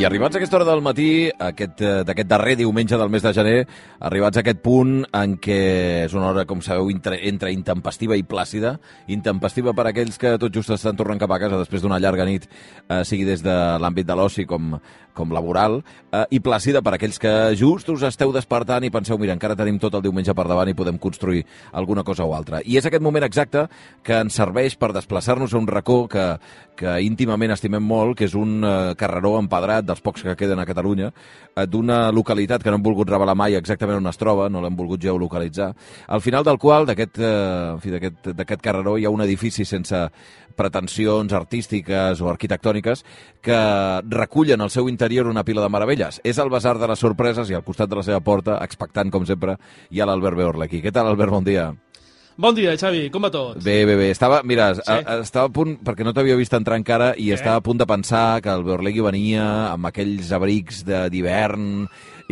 I arribats a aquesta hora del matí, aquest, eh, d'aquest darrer diumenge del mes de gener, arribats a aquest punt en què és una hora, com sabeu, entre, entre intempestiva i plàcida, intempestiva per aquells que tot just estan tornant cap a casa després d'una llarga nit, eh, sigui des de l'àmbit de l'oci com, com laboral, eh, i plàcida per aquells que just us esteu despertant i penseu, mira, encara tenim tot el diumenge per davant i podem construir alguna cosa o altra. I és aquest moment exacte que ens serveix per desplaçar-nos a un racó que, que íntimament estimem molt, que és un eh, carreró empedrat dels pocs que queden a Catalunya, eh, d'una localitat que no hem volgut revelar mai exactament on es troba, no l'hem volgut geolocalitzar, al final del qual, d'aquest eh, en fi, carreró, hi ha un edifici sense pretensions artístiques o arquitectòniques que recullen al seu interior una pila de meravelles. És el Basar de les Sorpreses i al costat de la seva porta, expectant com sempre, hi ha l'Albert Beorlequi. Què tal, Albert? Bon dia. Bon dia, Xavi, com va tot? Bé, bé, bé. Estava, mira, sí. a, estava a punt, perquè no t'havia vist entrar encara, i Què? estava a punt de pensar que el Beorlegui venia amb aquells abrics d'hivern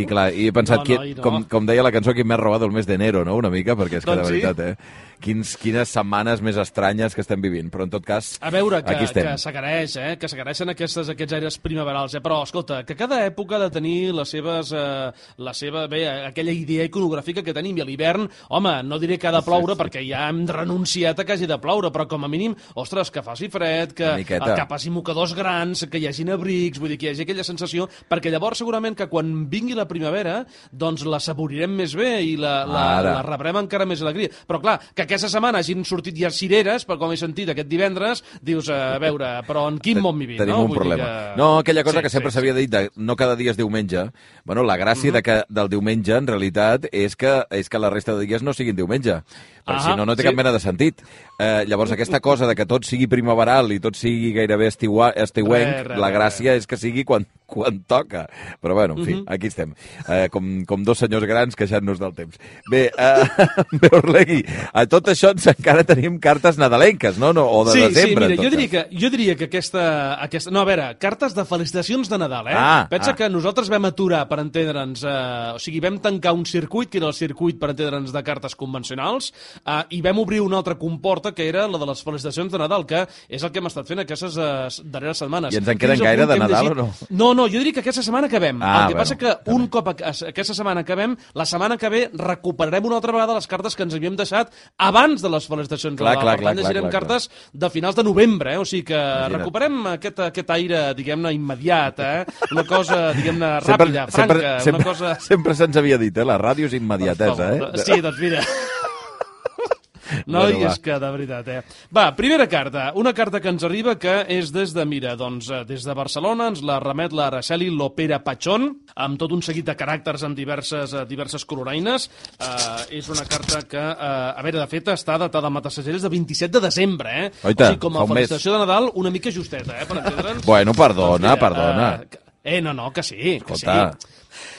i clar, i he pensat, no, no, qui, no. Com, com deia la cançó, qui m'ha robat el mes d'enero, no?, una mica, perquè és que doncs de veritat, sí? eh? Quins, quines setmanes més estranyes que estem vivint, però en tot cas, A veure, que, aquí estem. que s'agraeix, eh? Que s'agraeixen aquests, aquests aires primaverals, eh? Però, escolta, que cada època ha de tenir les seves, eh, la seva, bé, aquella idea iconogràfica que tenim, i a l'hivern, home, no diré que ha de ploure, sí, sí. perquè ja hem renunciat a que hagi de ploure, però com a mínim, ostres, que faci fred, que, que passi mocadors grans, que hi hagin abrics, vull dir, que hi hagi aquella sensació, perquè llavors segurament que quan vingui la primavera, doncs la saborirem més bé i la, la, la rebrem encara més alegria. Però clar, que aquesta setmana hagin sortit ja cireres, per com he sentit aquest divendres, dius, a veure, però en quin món vivim, Tenim no? un Vull problema. Que... No, aquella cosa sí, que sempre s'havia sí, dit, de, no cada dia és diumenge, bueno, la gràcia mm -hmm. de que, del diumenge, en realitat, és que, és que la resta de dies no siguin diumenge, perquè ah si no, no té sí. cap mena de sentit. Eh, llavors, aquesta cosa de que tot sigui primaveral i tot sigui gairebé estiua, estiuenc, re, re, la gràcia re. és que sigui quan, quan toca. Però, bueno, en fi, mm -hmm. aquí estem. Eh, com, com dos senyors grans queixant-nos del temps. Bé, eh, Orlegui, a tot això doncs encara tenim cartes nadalenques, no? no o de sí, desembre, sí, mira, jo diria, que, jo diria que aquesta, aquesta... No, a veure, cartes de felicitacions de Nadal, eh? Ah, Pensa ah. que nosaltres vam aturar, per entendre'ns, eh, o sigui, vam tancar un circuit, que era el circuit, per entendre'ns, de cartes convencionals, eh, i vam obrir una altra comporta, que era la de les felicitacions de Nadal, que és el que hem estat fent aquestes eh, darreres setmanes. I ens en queden gaire de Nadal o no? No, no, jo diria que aquesta setmana acabem. Ah, el que bueno, passa que un cop aquesta setmana acabem, la setmana que ve recuperarem una altra vegada les cartes que ens havíem deixat abans de les felicitacions clar, de clar, Per tant, clar, llegirem clar, cartes de finals de novembre, eh? o sigui que Imagina't. recuperem aquest, aquest aire, diguem-ne, immediat, eh? una cosa, diguem-ne, ràpida, franca, sempre, sempre, una cosa... Sempre se'ns havia dit, eh? La ràdio és immediatesa, eh? Sí, doncs mira... No, bueno, i és que, de veritat, eh? Va, primera carta. Una carta que ens arriba que és des de, mira, doncs, eh, des de Barcelona, ens la remet la Araceli Lopera Pachón, amb tot un seguit de caràcters en diverses, eh, diverses coloraines. Eh, és una carta que, eh, a veure, de fet, està datada amb Matassageres de 27 de desembre, eh? Oita, o sigui, com a felicitació de Nadal, una mica justeta, eh? Per entendre'ns. Bueno, perdona, doncs, perdona. Eh, eh, no, no, que sí, Escolta. que sí.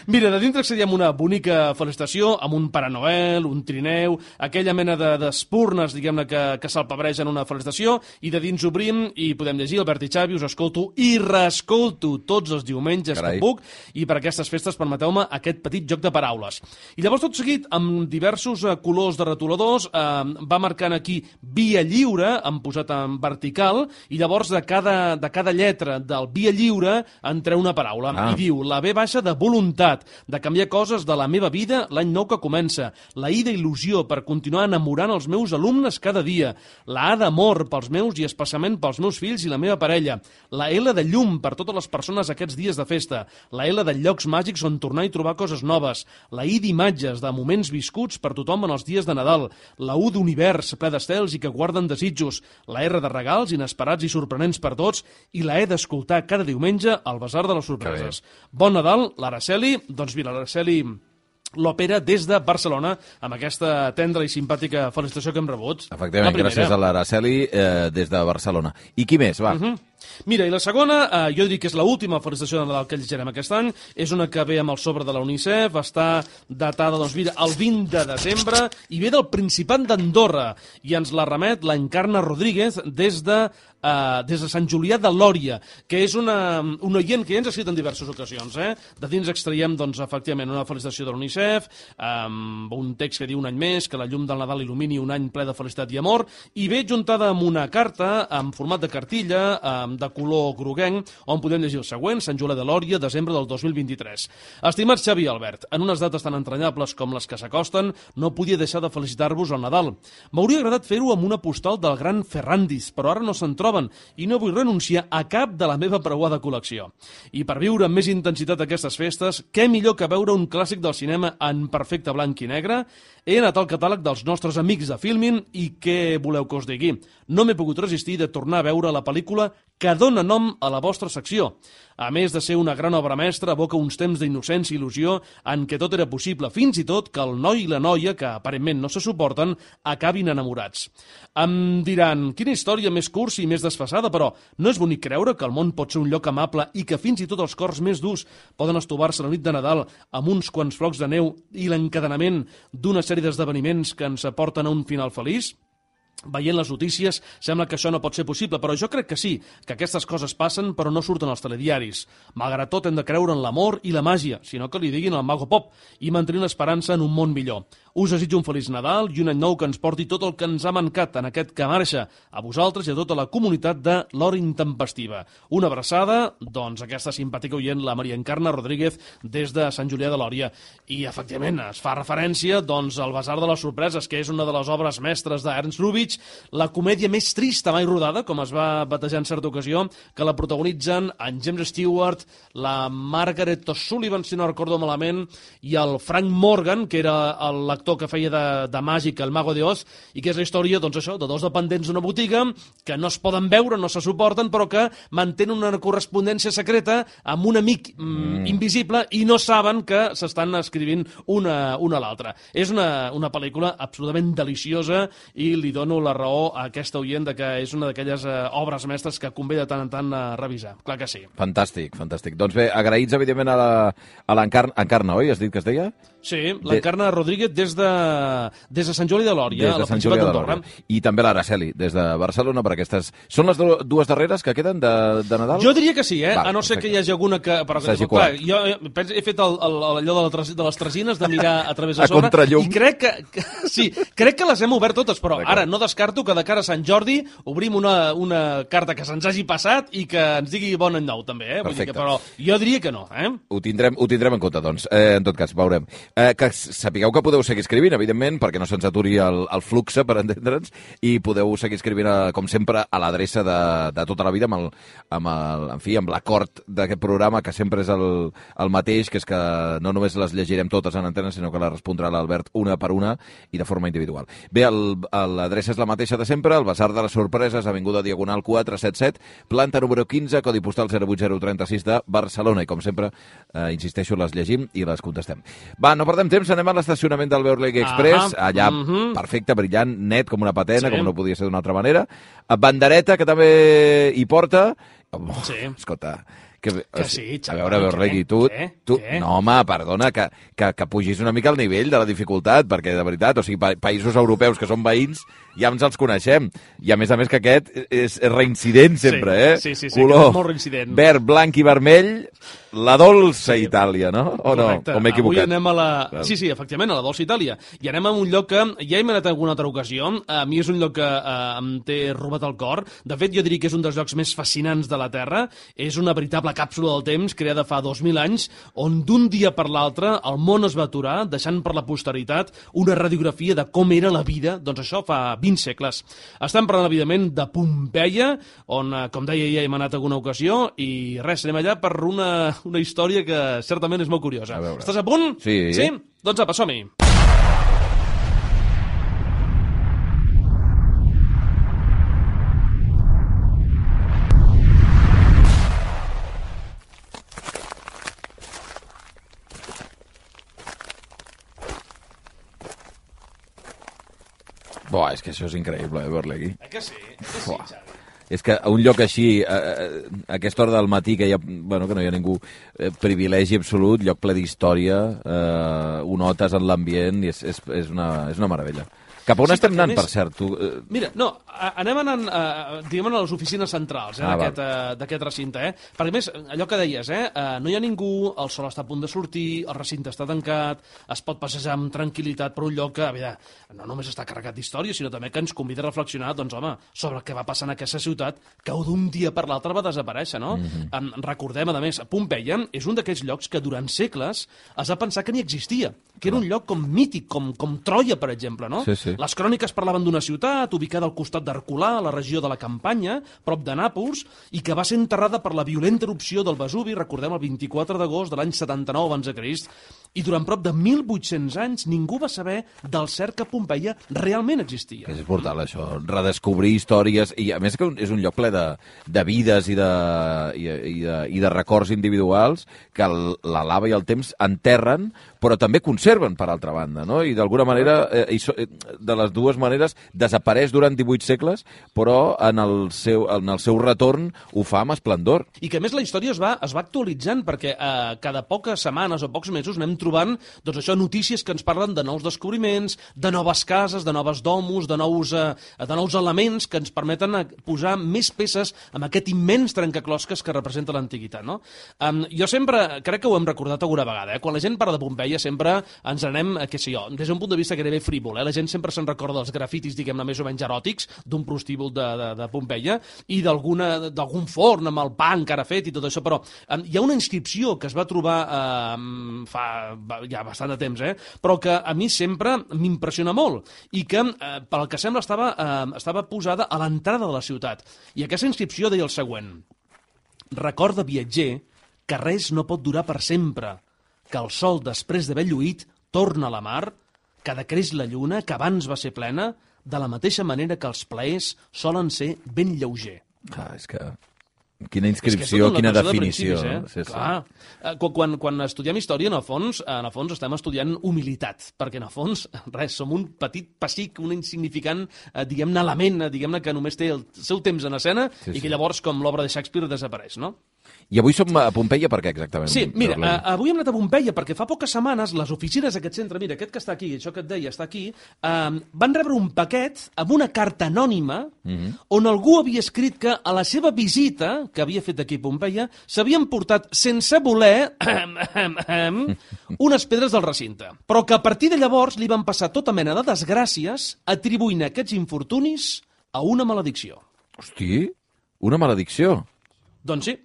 Mira, de dintre accedíem una bonica felicitació amb un Pare Noel, un trineu, aquella mena d'espurnes, de, diguem-ne, que, que s'alpebregen una felicitació, i de dins obrim i podem llegir Albert i Xavi, us escolto i reescolto tots els diumenges Carai. que puc, i per aquestes festes permeteu-me aquest petit joc de paraules. I llavors, tot seguit, amb diversos eh, colors de retoladors, eh, va marcant aquí via lliure, han posat en vertical, i llavors de cada, de cada lletra del via lliure en treu una paraula. Ah. I diu, la B baixa de voluntat, de canviar coses de la meva vida l'any nou que comença, la I d'il·lusió per continuar enamorant els meus alumnes cada dia, la A d'amor pels meus i especialment pels meus fills i la meva parella, la L de llum per totes les persones aquests dies de festa, la L de llocs màgics on tornar i trobar coses noves, la I d'imatges, de moments viscuts per tothom en els dies de Nadal, la U d'univers ple d'estels i que guarden desitjos, la R de regals inesperats i sorprenents per tots. I la E d'escoltar cada diumenge al Besar de les Sorpreses. Bon Nadal, l'Araceli, doncs mira, l'Araceli l'òpera des de Barcelona amb aquesta tendra i simpàtica felicitació que hem rebut. Efectivament, gràcies a l'Araceli eh, des de Barcelona. I qui més, va? Uh -huh. Mira, i la segona, eh, jo dic que és l'última felicitació de Nadal que llegirem aquest any, és una que ve amb el sobre de la UNICEF, està datada, doncs mira, el 20 de desembre, i ve del Principat d'Andorra, i ens la remet l'Encarna Rodríguez des de Uh, des de Sant Julià de Lòria, que és una, un oient que ja ens ha escrit en diverses ocasions. Eh? De dins extraiem, doncs, efectivament, una felicitació de l'UNICEF, amb un text que diu un any més, que la llum del Nadal il·lumini un any ple de felicitat i amor, i ve juntada amb una carta, en format de cartilla, amb de color groguenc, on podem llegir el següent, Sant Julià de Lòria, desembre del 2023. Estimat Xavi Albert, en unes dates tan entranyables com les que s'acosten, no podia deixar de felicitar-vos al Nadal. M'hauria agradat fer-ho amb una postal del gran Ferrandis, però ara no se'n troben i no vull renunciar a cap de la meva preuada col·lecció. I per viure amb més intensitat aquestes festes, què millor que veure un clàssic del cinema en perfecte blanc i negre? He anat al catàleg dels nostres amics de Filmin i què voleu que us digui? No m'he pogut resistir de tornar a veure la pel·lícula que dona nom a la vostra secció. A més de ser una gran obra mestra, evoca uns temps d'innocència i il·lusió en què tot era possible, fins i tot que el noi i la noia, que aparentment no se suporten, acabin enamorats. Em diran, quina història més cursi i més desfasada, però no és bonic creure que el món pot ser un lloc amable i que fins i tot els cors més durs poden estovar-se la nit de Nadal amb uns quants flocs de neu i l'encadenament d'una sèrie d'esdeveniments que ens aporten a un final feliç? Veient les notícies, sembla que això no pot ser possible, però jo crec que sí, que aquestes coses passen però no surten als telediaris. Malgrat tot hem de creure en l'amor i la màgia, sinó que li diguin al mago pop, i mantenir l'esperança en un món millor. Us desitjo un feliç Nadal i un any nou que ens porti tot el que ens ha mancat en aquest que marxa, a vosaltres i a tota la comunitat de l'Hora Intempestiva. Una abraçada, doncs, aquesta simpàtica oient, la Maria Encarna Rodríguez, des de Sant Julià de Lòria. I, efectivament, es fa referència doncs, al Basar de les Sorpreses, que és una de les obres mestres d'Ernst Lubitsch, la comèdia més trista mai rodada, com es va batejar en certa ocasió, que la protagonitzen en James Stewart, la Margaret O'Sullivan, si no recordo malament, i el Frank Morgan, que era l'actor que feia de, de màgic, el Mago de Oz, i que és la història, doncs això, de dos dependents d'una botiga que no es poden veure, no se suporten, però que mantenen una correspondència secreta amb un amic mm, mm. invisible i no saben que s'estan escrivint una, una a l'altra. És una, una pel·lícula absolutament deliciosa i li dono la raó a aquesta oient de que és una d'aquelles eh, obres mestres que convé de tant en tant a revisar. Clar que sí. Fantàstic, fantàstic. Doncs bé, agraïts, evidentment, a l'Encarna, oi? Has dit que es deia? Sí, l'Encarna de... Rodríguez des de, des de Sant Juli de Lòria, a la Sant Principat d'Andorra. I també l'Araceli, des de Barcelona, per aquestes... Són les dues darreres que queden de, de Nadal? Jo diria que sí, eh? Va, a no ser que hi hagi alguna que... Però, que clar, jo he fet el, el, allò de, la, de les tresines, de mirar a través de sobre, a contrallum. i crec que, que, sí, crec que les hem obert totes, però ara no descarto que de cara a Sant Jordi obrim una, una carta que se'ns hagi passat i que ens digui bon any nou, també, eh? Vull dir que, però jo diria que no, eh? Ho tindrem, ho tindrem en compte, doncs. Eh, en tot cas, veurem. Eh, que sapigueu que podeu seguir escrivint, evidentment, perquè no se'ns aturi el, el flux, per entendre'ns, i podeu seguir escrivint, a, eh, com sempre, a l'adreça de, de tota la vida, amb el, amb el, en fi, amb l'acord d'aquest programa, que sempre és el, el mateix, que és que no només les llegirem totes en antena, sinó que les respondrà l'Albert una per una i de forma individual. Bé, l'adreça és la mateixa de sempre, el Basar de les Sorpreses, Avinguda Diagonal 477, planta número 15, codi postal 08036 de Barcelona, i com sempre, eh, insisteixo, les llegim i les contestem. Va, no perdem temps, anem a l'estacionament del Beurleg Express, ah allà mm -hmm. perfecte, brillant, net com una patena, sí. com no podia ser d'una altra manera. Bandereta, que també hi porta. Oh, sí. Escolta, que, que sí, xaval, A veure, Beurlegui, tu, què? tu... Què? No, home, perdona, que, que, que pugis una mica al nivell de la dificultat, perquè de veritat, o sigui, pa països europeus que són veïns, ja ens els coneixem. I a més a més que aquest és, és reincident sempre, sí, eh? Sí, sí, sí, Color, molt reincident. verd, blanc i vermell, la dolça sí. Itàlia, no? O Correcte. no? O m'he equivocat? Avui anem a la... Sí, sí, efectivament, a la dolça Itàlia. I anem a un lloc que ja hem anat en alguna altra ocasió. A mi és un lloc que eh, em té robat el cor. De fet, jo diria que és un dels llocs més fascinants de la Terra. És una veritable càpsula del temps creada fa 2.000 anys, on d'un dia per l'altre el món es va aturar, deixant per la posteritat una radiografia de com era la vida, doncs això fa 20 segles. Estem parlant, evidentment, de Pompeia, on, eh, com deia, ja hem anat alguna ocasió, i res, anem allà per una una història que certament és molt curiosa. A Estàs a punt? Sí. Sí? Doncs apa, som-hi. Buah, és que això és increïble, eh, Berlegui? Eh que sí? Que sí, Xavi? és que a un lloc així, a, a aquesta hora del matí, que, hi ha, bueno, que no hi ha ningú, eh, privilegi absolut, lloc ple d'història, eh, ho notes en l'ambient i és, és, és, una, és una meravella. Cap on Sí, estem anant, més- per cert? Tu, eh, Mira, no, anem anant, uh, diguem, a les oficines centrals eh, Ah, d'aquest d'aquest recinte. Eh? Perquè, més, allò que deies, eh, uh, no hi ha ningú, el sol està a punt de sortir, el recinte està tancat, es pot passejar amb tranquil·litat per un lloc que, a veure, no només està carregat d'història, sinó també que ens convida a reflexionar, doncs, home, sobre el que va passar en aquesta ciutat, que d'un dia per l'altre va desaparèixer, no? Mm. -hmm. um, recordem, a més, Pompeia és un d'aquells llocs que durant segles es va pensar que ni existia, que era un lloc com mític, com, com Troia, per exemple, no? Sí, sí. Les cròniques parlaven d'una ciutat ubicada al costat d'Herculà, a la regió de la Campanya, prop de Nàpols, i que va ser enterrada per la violenta erupció del Vesuvi, recordem, el 24 d'agost de l'any 79 abans de Crist, i durant prop de 1.800 anys ningú va saber del cert que Pompeia realment existia. que és brutal, això. Redescobrir històries... I, a més, que és un lloc ple de, de vides i de, i, i, de, i de records individuals que el, la lava i el temps enterren, però també conserven, per altra banda, no? I d'alguna manera, eh, i so, eh, de les dues maneres, desapareix durant 18 segles, però en el seu, en el seu retorn ho fa amb esplendor. I que a més la història es va, es va actualitzant perquè eh, cada poques setmanes o pocs mesos anem trobant doncs això, notícies que ens parlen de nous descobriments, de noves cases, de noves domus, de nous, eh, de nous elements que ens permeten eh, posar més peces amb aquest immens trencaclosques que representa l'antiguitat. No? Um, jo sempre, crec que ho hem recordat alguna vegada, eh? quan la gent parla de Pompeia sempre ens anem, eh, què sé jo, des d'un punt de vista gairebé frívol, eh? la gent sempre se'n recorda dels grafitis, diguem-ne, més o menys eròtics d'un prostíbul de, de, de Pompeia i d'algun forn amb el pa encara fet i tot això, però um, hi ha una inscripció que es va trobar eh, fa ja bastant de temps, eh? però que a mi sempre m'impressiona molt i que, eh, pel que sembla, estava, eh, estava posada a l'entrada de la ciutat. I aquesta inscripció deia el següent. Recorda, viatger, que res no pot durar per sempre, que el sol, després d'haver lluït, torna a la mar, que decreix la lluna, que abans va ser plena, de la mateixa manera que els plaers solen ser ben lleuger. Ah, és que... Quina És que és inscripció, tota quina de definició. principis, Eh? Sí, sí. Clar. Eh, Quan, quan, quan estudiem història, en el fons, en el fons estem estudiant humilitat, perquè en el fons, res, som un petit pessic, un insignificant, eh, diguem-ne, element, eh, diguem-ne, que només té el seu temps en escena Sí, i sí. que llavors, com l'obra de Shakespeare, desapareix, no? I avui som a Pompeia per què, exactament? Sí, mira, Jordi? uh, avui hem anat a Pompeia perquè fa poques setmanes les oficines d'aquest centre, mira, aquest que està aquí, això que et deia, està aquí, uh, van rebre un paquet amb una carta anònima on algú havia escrit que a la seva visita, que havia fet aquí a Pompeia, s'havien portat sense voler unes pedres del recinte, però que a partir de llavors li van passar tota mena de desgràcies atribuint aquests infortunis a una maledicció. Hosti, una maledicció. Doncs sí.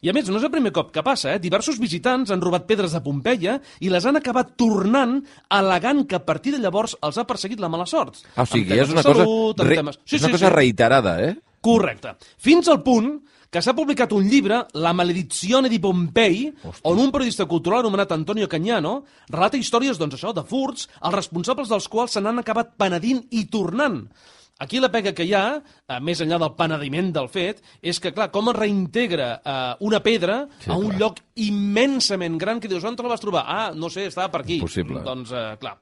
I a més, no és el primer cop que passa, eh? Diversos visitants han robat pedres de Pompeia i les han acabat tornant al·legant que a partir de llavors els ha perseguit la mala sort. Ah, o sigui, és una cosa, salut, re, temes... és una cosa reiterada, eh? Correcte. Fins al punt que s'ha publicat un llibre, La maledizione di Pompei, on un periodista cultural anomenat Antonio Cagnano relata històries, doncs això, de furts, els responsables dels quals se n'han acabat penedint i tornant. Aquí la pega que hi ha, eh, més enllà del penediment del fet, és que, clar, com es reintegra eh, una pedra Sí, a un clar. lloc immensament gran que dius, on te la vas trobar? Ah, no sé, estava per aquí. Impossible. Doncs, eh, clar.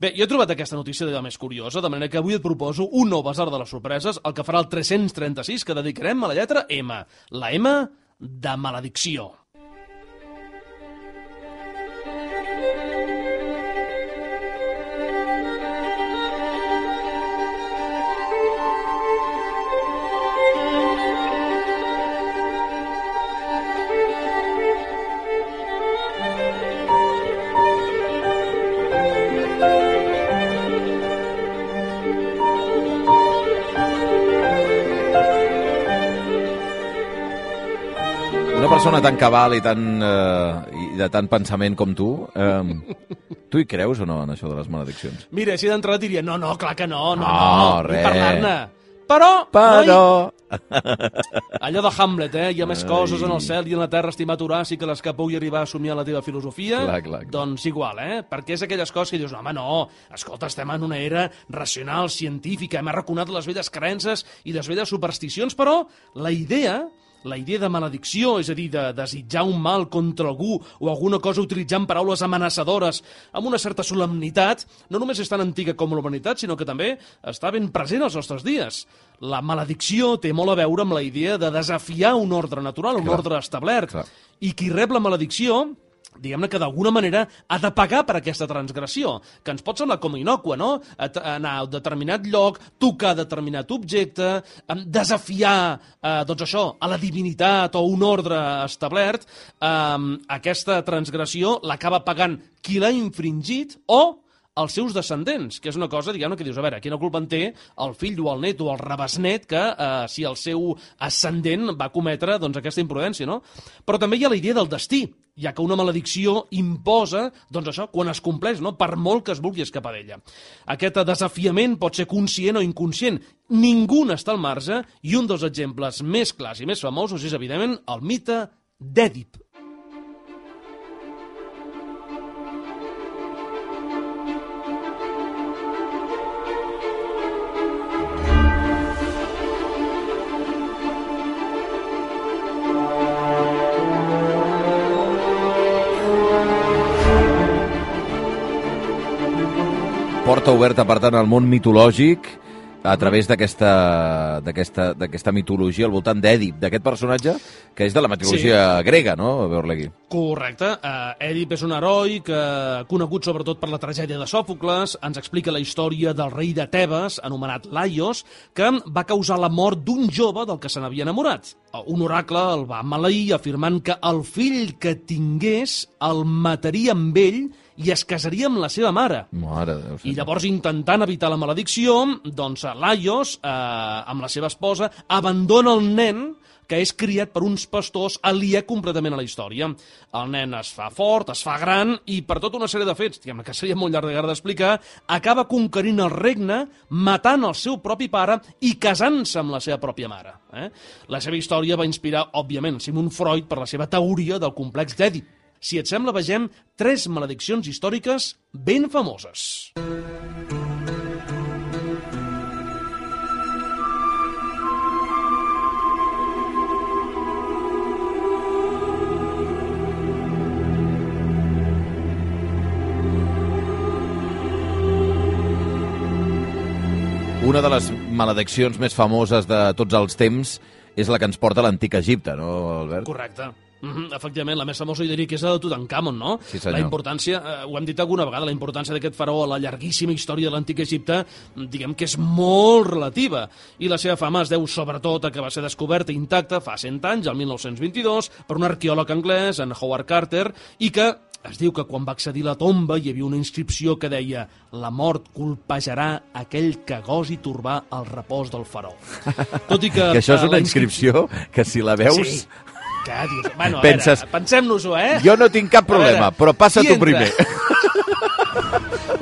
Bé, jo he trobat aquesta notícia d'allò més curiosa, de manera que avui et proposo un nou basar de les sorpreses, el que farà el 336, que dedicarem a la lletra M. La M de maledicció. Persona tan cabal i, tan, eh, i de tant pensament com tu, eh, tu hi creus o no en això de les malediccions? Mira, si d'entrada diria, no, no, clar que no, no, No, no, res. ni parlar-ne. Però, Però... allò de Hamlet, eh? Hi ha més Ai. coses en el cel i en la terra, estimat Horaci, que les que pugui arribar a somiar la teva filosofia. Clar, clar, clar. Doncs igual, eh? Perquè és aquelles coses que dius, home, no, escolta, estem en una era racional, científica, hem arraconat les velles creences i les velles supersticions, però la idea la idea de maledicció, és a dir, de desitjar un mal contra algú o alguna cosa utilitzant paraules amenaçadores amb una certa solemnitat, no només és tan antiga com la humanitat, sinó que també està ben present als nostres dies. La maledicció té molt a veure amb la idea de desafiar un ordre natural, un Clar. ordre establert. Clar. I qui rep la maledicció diguem-ne que d'alguna manera ha de pagar per aquesta transgressió, que ens pot semblar com inocua, no? Anar a determinat lloc, tocar determinat objecte, desafiar, eh, doncs això, a la divinitat o un ordre establert, eh, aquesta transgressió l'acaba pagant qui l'ha infringit o els seus descendents, que és una cosa, diguem-ne, que dius, a veure, quina culpa en té el fill o el net o el rebesnet que eh, si el seu ascendent va cometre doncs, aquesta imprudència, no? Però també hi ha la idea del destí, ja que una maledicció imposa, doncs això, quan es compleix, no? per molt que es vulgui escapar d'ella. Aquest desafiament pot ser conscient o inconscient. Ningú n'està al marge i un dels exemples més clars i més famosos és, evidentment, el mite d'Èdip. Porta oberta, per tant, al món mitològic a través d'aquesta mitologia al voltant d'Èdip, d'aquest personatge que és de la mitologia sí. grega, no, Beorlegui? Correcte. Uh, Èdip és un heroi que, conegut sobretot per la tragèdia de Sòfocles, ens explica la història del rei de Tebes, anomenat Laios, que va causar la mort d'un jove del que se n'havia enamorat. Un oracle el va maleir afirmant que el fill que tingués el mataria amb ell i es casaria amb la seva mare. Mare Déu I llavors, intentant evitar la maledicció, doncs Laios, eh, amb la seva esposa, abandona el nen que és criat per uns pastors aliè completament a la història. El nen es fa fort, es fa gran i per tota una sèrie de fets, diguem que seria molt llarg d'explicar, acaba conquerint el regne, matant el seu propi pare i casant-se amb la seva pròpia mare. Eh? La seva història va inspirar, òbviament, Simon Freud per la seva teoria del complex d'Èdip. Si et sembla, vegem tres malediccions històriques ben famoses. Una de les malediccions més famoses de tots els temps és la que ens porta l'antic Egipte, no, Albert? Correcte. Mm -hmm, efectivament, la més famosa jo diria que és la de Tutankamon, no? Sí, senyor. La importància, eh, ho hem dit alguna vegada, la importància d'aquest faraó a la llarguíssima història de l'antic Egipte, diguem que és molt relativa, i la seva fama es deu sobretot a que va ser descoberta intacta fa 100 anys, el 1922, per un arqueòleg anglès, en Howard Carter, i que es diu que quan va accedir a la tomba hi havia una inscripció que deia la mort colpejarà aquell que gosi turbar el repòs del faraó. Tot i que... que això és una inscripció que si la veus... Sí què dius? Bueno, a Penses... pensem-nos-ho, eh? Jo no tinc cap problema, veure, però passa tu primer.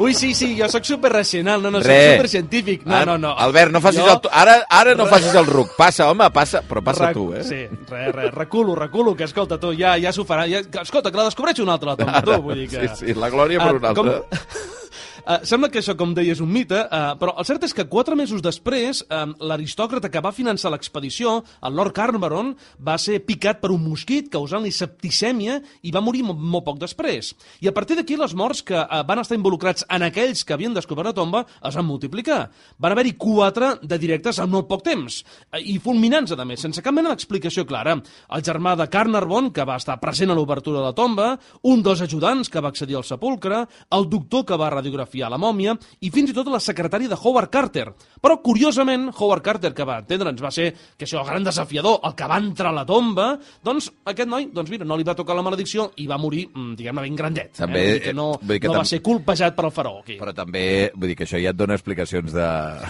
Ui, sí, sí, jo sóc superracional, no, no, Re. soc supercientífic. No, no, no. Albert, no facis jo... el... Ara, ara no facis el ruc. Passa, home, passa, però passa Rec... tu, eh? Sí, res, res, reculo, reculo, que escolta, tu, ja, ja s'ho farà. Ja... Escolta, que la descobreixo una altra, la tomba, tu, vull dir que... Sí, sí, la glòria per uh, una altra. Com... Uh, sembla que això, com deia, és un mite, uh, però el cert és que quatre mesos després, uh, l'aristòcrata que va finançar l'expedició, el Lord Carnarvon, va ser picat per un mosquit causant-li septicèmia i va morir molt, molt poc després. I a partir d'aquí les morts que uh, van estar involucrats en aquells que havien descobert la tomba es van multiplicar. Van haver-hi quatre de directes en molt poc temps, uh, i fulminants, a més, sense cap mena d'explicació clara. El germà de Carnarvon, que va estar present a l'obertura de la tomba, un dels ajudants que va accedir al sepulcre, el doctor que va radiografiar fotografiar la mòmia i fins i tot la secretària de Howard Carter. Però, curiosament, Howard Carter, que va entendre'ns, va ser que això, el gran desafiador, el que va entrar a la tomba, doncs aquest noi, doncs mira, no li va tocar la maledicció i va morir, mm, diguem-ne, ben grandet. Eh? També, eh? Vull dir que no, vull dir que no va ser colpejat per el faraó. Aquí. Però també, vull dir que això ja et dona explicacions de,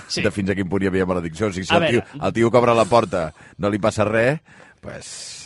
sí. de fins a quin punt hi havia maledicció. O sigui, si el tio, el tio que obre la porta no li passa res, pues,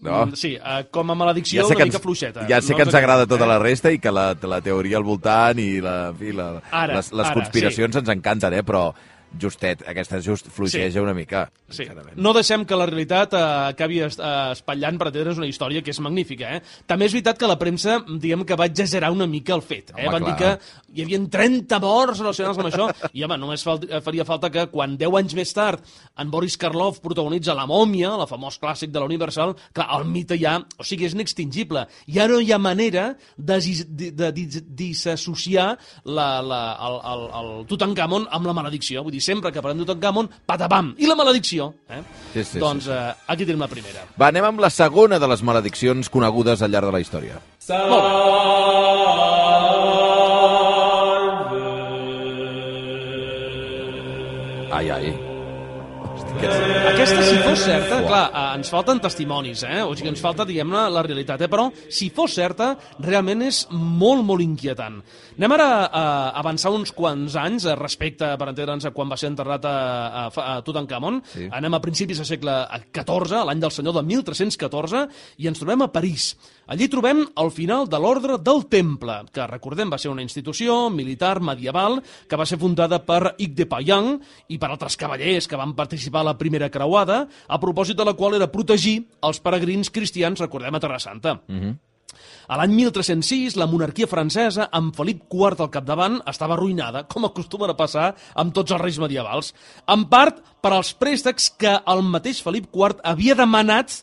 no? Mm, sí, uh, com a maledicció ja una mica ens, fluixeta. Ja sé no que ens agrada tota la resta i que la, la teoria al voltant i la, en fi, la, ara, les, les ara, conspiracions sí. ens encanten, eh? però justet, aquesta just fluixeja sí. una mica. Sí. No deixem que la realitat eh, acabi eh, espatllant per atendre's una història que és magnífica. Eh? També és veritat que la premsa, diguem que va exagerar una mica el fet. Eh? Home, Van clar. dir que hi havia 30 morts relacionats amb això, i home, només fal faria falta que quan 10 anys més tard en Boris Karloff protagonitza La mòmia, la famós clàssic de la Universal, clar, el mite ja, o sigui, és inextingible. Ja no hi ha manera de, de, de, de disassociar la, la, el, el, el Tutankamon amb la maledicció. Vull dir, sempre que parlem de Tutankamon, patapam, i la maledicció. Eh? Sí, sí, doncs sí, sí. Eh, aquí tenim la primera. Va, anem amb la segona de les malediccions conegudes al llarg de la història. Ai, ai. Aquesta, si fos certa, clar, eh, ens falten testimonis, eh? O sigui, ens falta, diguem-ne, la realitat, eh? Però, si fos certa, realment és molt, molt inquietant. Anem ara a avançar uns quants anys eh, respecte, per entendre'ns, a quan va ser enterrat a, a, a Tutankamon. Sí. Anem a principis del segle XIV, l'any del senyor de 1314, i ens trobem a París. Allí trobem el final de l'Ordre del Temple, que, recordem, va ser una institució militar medieval que va ser fundada per Hugues de Payan i per altres cavallers que van participar a la primera creuada, a propòsit de la qual era protegir els peregrins cristians, recordem, a Terra Santa. Mm -hmm. A l'any 1306, la monarquia francesa, amb Felip IV al capdavant, estava arruïnada, com acostumen a passar amb tots els reis medievals. En part per als préstecs que el mateix Felip IV havia demanat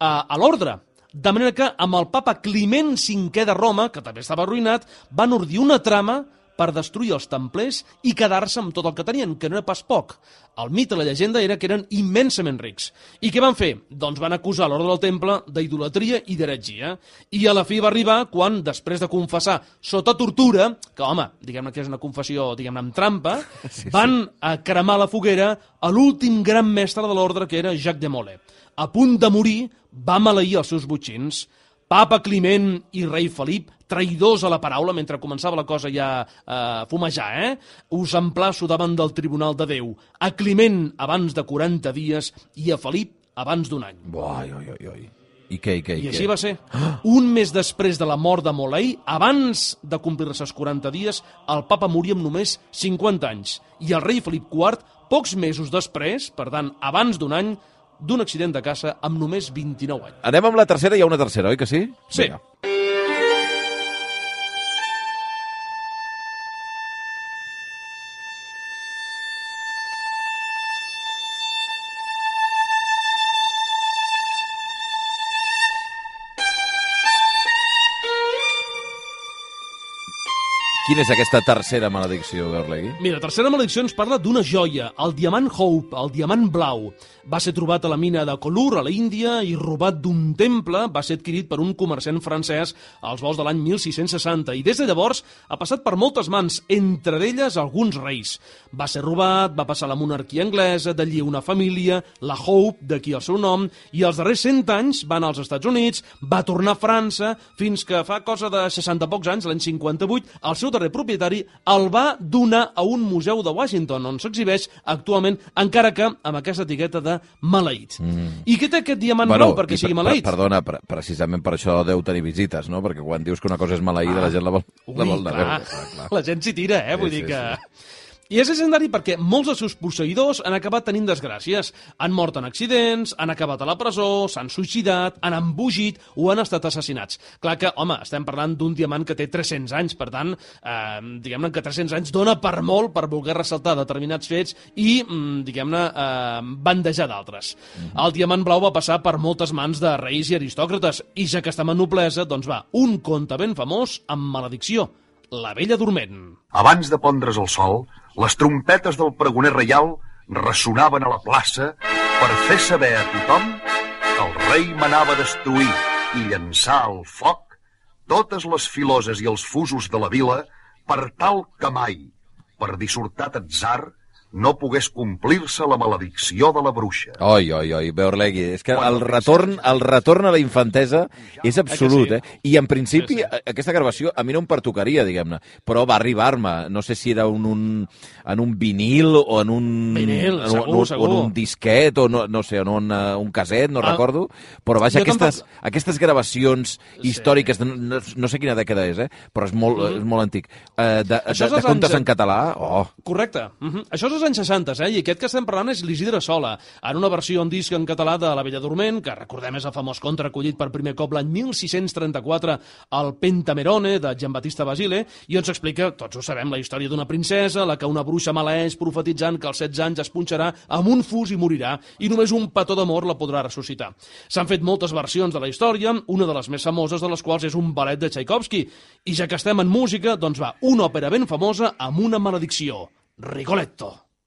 a, a l'ordre. De manera que, amb el papa Climent V de Roma, que també estava arruïnat, van ordir una trama per destruir els templers i quedar-se amb tot el que tenien, que no era pas poc. El mite, la llegenda, era que eren immensament rics. I què van fer? Doncs van acusar l'ordre del temple d'idolatria i d'heretgia. I a la fi va arribar quan, després de confessar sota tortura, que, home, diguem-ne que és una confessió, diguem-ne, amb trampa, sí, sí. van a cremar la foguera a l'últim gran mestre de l'ordre, que era Jacques de Molay. A punt de morir, va maleir els seus butxins. Papa Climent i rei Felip, traïdors a la paraula, mentre començava la cosa ja a fumejar, eh? Us emplaço davant del Tribunal de Déu. A Climent abans de 40 dies i a Felip abans d'un any. Ai, ai, ai, ai. I què, i què, i, I què? així va ser. Un mes després de la mort de Molay, abans de complir-se els 40 dies, el papa moria amb només 50 anys. I el rei Felip IV, pocs mesos després, per tant, abans d'un any, d'un accident de caça amb només 29 anys. Anem amb la tercera, hi ha una tercera, oi que sí? Sí. Vinga. Quina és aquesta tercera maledicció, Garlegui? Mira, la tercera maledicció ens parla d'una joia, el diamant Hope, el diamant blau. Va ser trobat a la mina de Colur, a la Índia, i robat d'un temple, va ser adquirit per un comerciant francès als vols de l'any 1660, i des de llavors ha passat per moltes mans, entre elles alguns reis. Va ser robat, va passar a la monarquia anglesa, d'allí una família, la Hope, d'aquí el seu nom, i els darrers 100 anys van als Estats Units, va tornar a França, fins que fa cosa de 60 pocs anys, l'any 58, el seu darrer propietari el va donar a un museu de Washington, on s'exhibeix actualment, encara que amb aquesta etiqueta de maleït. Mm. I què té aquest diamant blau perquè sigui per- maleït? Per, perdona, pre precisament per això deu tenir visites, no? Perquè quan dius que una cosa és maleïda, la gent la vol, la vol anar a veure. Clar, clar. la gent s'hi tira, eh? Vull Sí, dir sí, que... I és legendari perquè molts dels seus posseïdors han acabat tenint desgràcies. Han mort en accidents, han acabat a la presó, s'han suïcidat, han embogit o han estat assassinats. Clar que, home, estem parlant d'un diamant que té 300 anys, per tant, eh, diguem-ne que 300 anys dona per molt per voler ressaltar determinats fets i, mm, diguem-ne, eh, bandejar d'altres. El diamant blau va passar per moltes mans de reis i aristòcrates, i ja que estem en noblesa, doncs va, un conte ben famós amb maledicció, La vella dorment. Abans de pondre's el sol, les trompetes del pregoner reial ressonaven a la plaça per fer saber a tothom que el rei manava destruir i llançar al foc totes les filoses i els fusos de la vila per tal que mai, per dissortat atzar, no pogués complir-se la maledicció de la bruixa. Oi, oi, oi, Beorlegui, és que el retorn, el retorn a la infantesa és absolut, sí? eh? I en principi, Sí, sí. aquesta gravació a mi no em pertocaria, diguem-ne, però va arribar-me, no sé si era un, un, en un vinil o en un... Vinil, en, segur, en, un, segur. o en un disquet, o no, no sé, en un, eh, un caset, no Ah, recordo, però vaja, jo tampoc- aquestes, aquestes gravacions històriques, de, no, no sé quina dècada és, eh? però és molt, és molt antic, eh, de. Això de, de contes anys- en català, oh, Correcte. Uh -huh. Això és als anys 60, eh? I aquest que estem parlant és l'Isidre Sola, en una versió en disc en català de La Bella Dorment, que recordem és el famós conte recollit per primer cop l'any 1634 al Pentamerone de Giambattista Basile, i on s'explica, tots ho sabem, la història d'una princesa, la que una bruixa maleeix profetitzant que als 16 anys es punxarà amb un fus i morirà, i només un petó d'amor la podrà ressuscitar. S'han fet moltes versions de la història, una de les més famoses de les quals és un ballet de Tchaikovsky, i ja que estem en música, doncs va, una òpera ben famosa amb una maledicció. Rigoletto.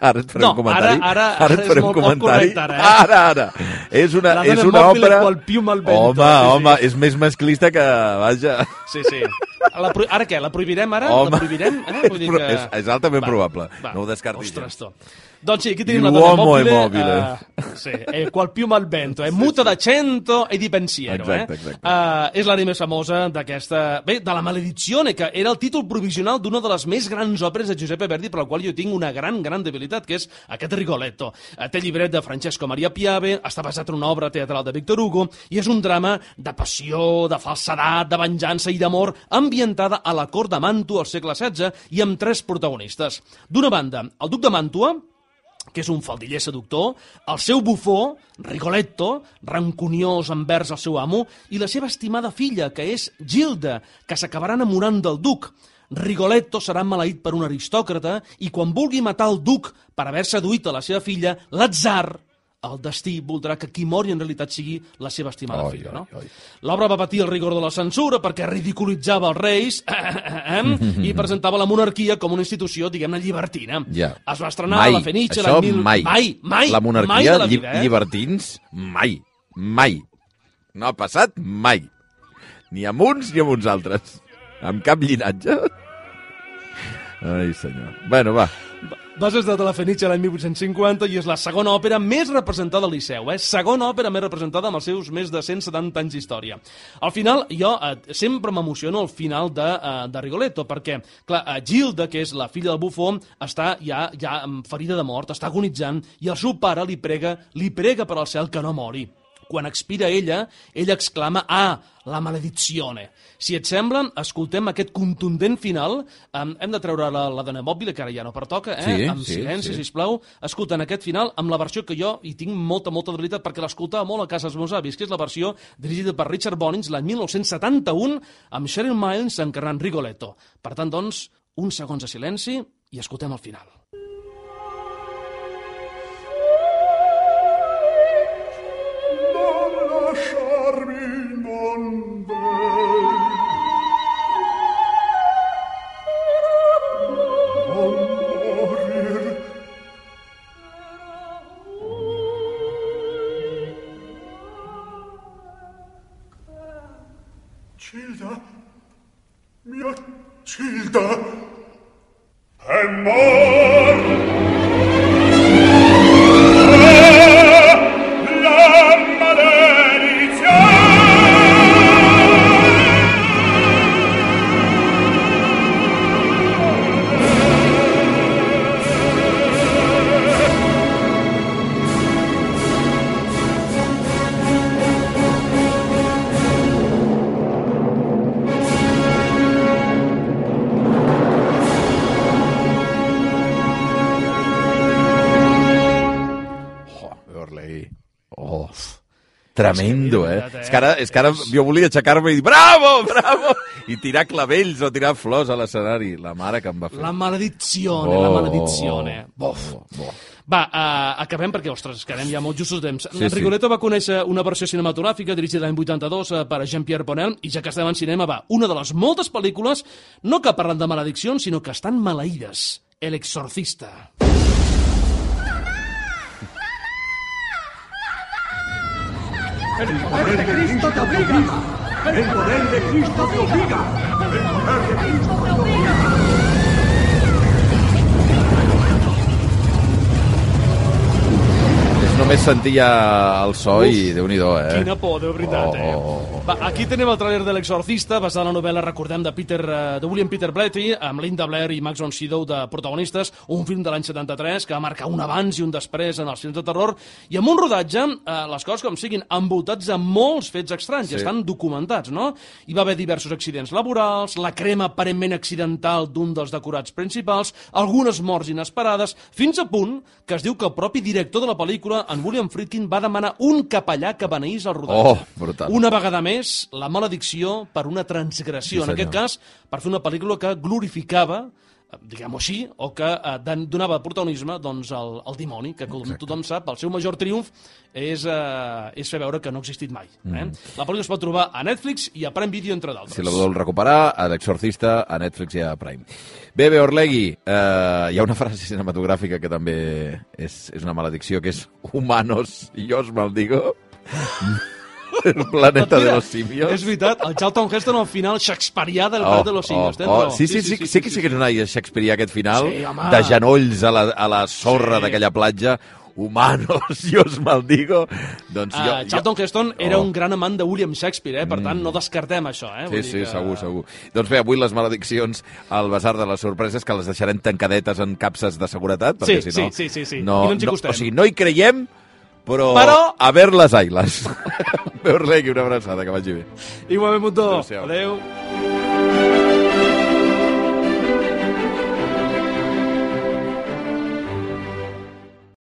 Ara et faré No, un comentari. ara- ara- et és faré un comentari. correcte, ara, eh? Ara, ara. És una, La és una òpera... qual pium al vento, Home, sí, sí. home, és més masclista que... Vaja... Sí, sí. La pro... Ara què? La prohibirem ara? Home. La prohibirem? Eh? Vull dir que... és- és altament Va, probable. va. No ho descartis Ostres, tu. Doncs sí, aquí tenim Il la donna uomo è mobile. eh, sí, eh, qual più mal vento, eh? Muta da cento e di pensiero. Exacte, eh? exacte. Eh, és més famosa d'aquesta... Bé, de la maledizione, que era el títol provisional d'una de les més grans òperes de Giuseppe Verdi, per la qual jo tinc una gran, gran debilitat, que és aquest Rigoletto. Eh, té llibret de Francesco Maria Piave, està basat en una obra teatral de Victor Hugo, i és un drama de passió, de falsedat, de venjança i d'amor, ambientada a la cort de Màntua al segle XVI i amb tres protagonistes. D'una banda, el duc de Màntua, que és un faldiller seductor, el seu bufó, Rigoletto, rancuniós envers el seu amo, i la seva estimada filla, que és Gilda, que s'acabarà enamorant del duc. Rigoletto serà maleït per un aristòcrata i quan vulgui matar el duc per haver seduït a la seva filla, l'atzar, el destí voldrà que qui mori en realitat sigui la seva estimada Oi, filla. No? L'obra va patir el rigor de la censura perquè ridiculitzava els reis i presentava la monarquia com una institució, diguem-ne, llibertina. Ja. Es va estrenar mai. a la Fenice Això l'any mil... mai. Mai, mai, La mai monarquia, de la vida, eh? llibertins, mai. Mai. No ha passat mai. Ni amb uns ni amb uns altres. Amb cap llinatge. Ai, senyor. Bueno, va. Vas estar a la Fenice l'any 1850 i és la segona òpera més representada al Liceu, eh? Segona òpera més representada amb els seus més de 170 anys d'història. Al final, jo eh, sempre m'emociono al final de, eh, de Rigoletto, perquè, clar, eh, Gilda, que és la filla del bufó, està ja, ja amb ferida de mort, està agonitzant, i el seu pare li prega, li prega per al cel que no mori. Quan expira ella, ella exclama «Ah, la maledizione». Si et sembla, escoltem aquest contundent final. Um, hem de treure la, la dona mòbil, que ara ja no pertoca, eh? Sí, amb sí, silenci, sí. sisplau. Escolten aquest final amb la versió que jo hi tinc molta, molta debilitat perquè l'escoltava molt a casa dels meus avis, que és la versió dirigida per Richard Bonings l'any 1971 amb Cheryl Miles encarnant Rigoletto. Per tant, doncs, uns segons de silenci i escoltem el final. Mia Gilda, è morta. Tremendo, eh? eh? És que ara, és que ara jo volia aixecar-me i dir bravo, bravo, i tirar clavells o tirar flors a l'escenari. La mare que em va fer. La maledizione, la maledizione. Bof. Oh, oh. Va, uh, acabem perquè, ostres, quedem ja molt justos de temps. Sí, Sí, sí. Rigoletto va conèixer una versió cinematogràfica dirigida l'any 82 uh, per Jean-Pierre Ponel, i ja que estem en cinema, va, una de les moltes pel·lícules, no que parlen de malediccions, sinó que estan maleïdes. El exorcista. El poder de Cristo te obliga. El poder de Cristo te obliga. El poder de Cristo te obliga. És només sentir ja el so i Déu-n'hi-do, eh? Quina por, de veritat, Oh, eh? Va, aquí tenim el tràiler de l'Exorcista, basat en la novel·la, recordem, de, Peter, eh, de William Peter Blatty, amb Linda Blair i Max von Sydow de protagonistes, un film de l'any 73 que va marcar un abans i un després en els films de terror, i amb un rodatge, eh, les coses com siguin, envoltats de molts fets estranys, Sí. sí. estan documentats, no? Hi va haver diversos accidents laborals, la crema aparentment accidental d'un dels decorats principals, algunes morts inesperades, fins a punt que es diu que el propi director de la pel·lícula, en William Friedkin, va demanar un capellà que beneís el rodatge. Oh, brutal. Una vegada més, la maledicció per una transgressió. Sí, en aquest cas, per fer una pel·lícula que glorificava diguem-ho així, o que eh, donava protagonisme doncs, al, al dimoni, que com tothom sap, el seu major triomf és, eh, és fer veure que no ha existit mai. Eh? La pel·lícula es pot trobar a Netflix i a Prime Video, entre d'altres. Si la vol recuperar, a l'Exorcista, a Netflix i a Prime. Bé, bé, Orlegui, eh, hi ha una frase cinematogràfica que també és, és una maledicció, que és humanos, yo os maldigo. El planeta de los simios. És veritat, el Charlton Heston al final shakespearià del oh, de los simios. tens raó. sí, sí, sí, sí, sí, que sí que és una Shakespeare aquest final, Sí, home. de genolls a la, a la sorra Sí. d'aquella platja, humanos, yo os maldigo. Doncs jo, Uh, Charlton Heston era Oh. un gran amant de William Shakespeare, eh? per tant, no descartem això. Eh? Sí, Vull sí, dir que- segur, segur. Doncs bé, avui les malediccions al Basar de les Sorpreses, que les deixarem tancadetes en capses de seguretat, perquè Sí, si no... sí, sí, sí, sí. No, I no ens hi no, o sigui, no hi creiem, però, Però- a ver les ailes. Bé, Orlegui, una abraçada, que vagi bé. Igualment, Montó. Adéu-siau. Adéu.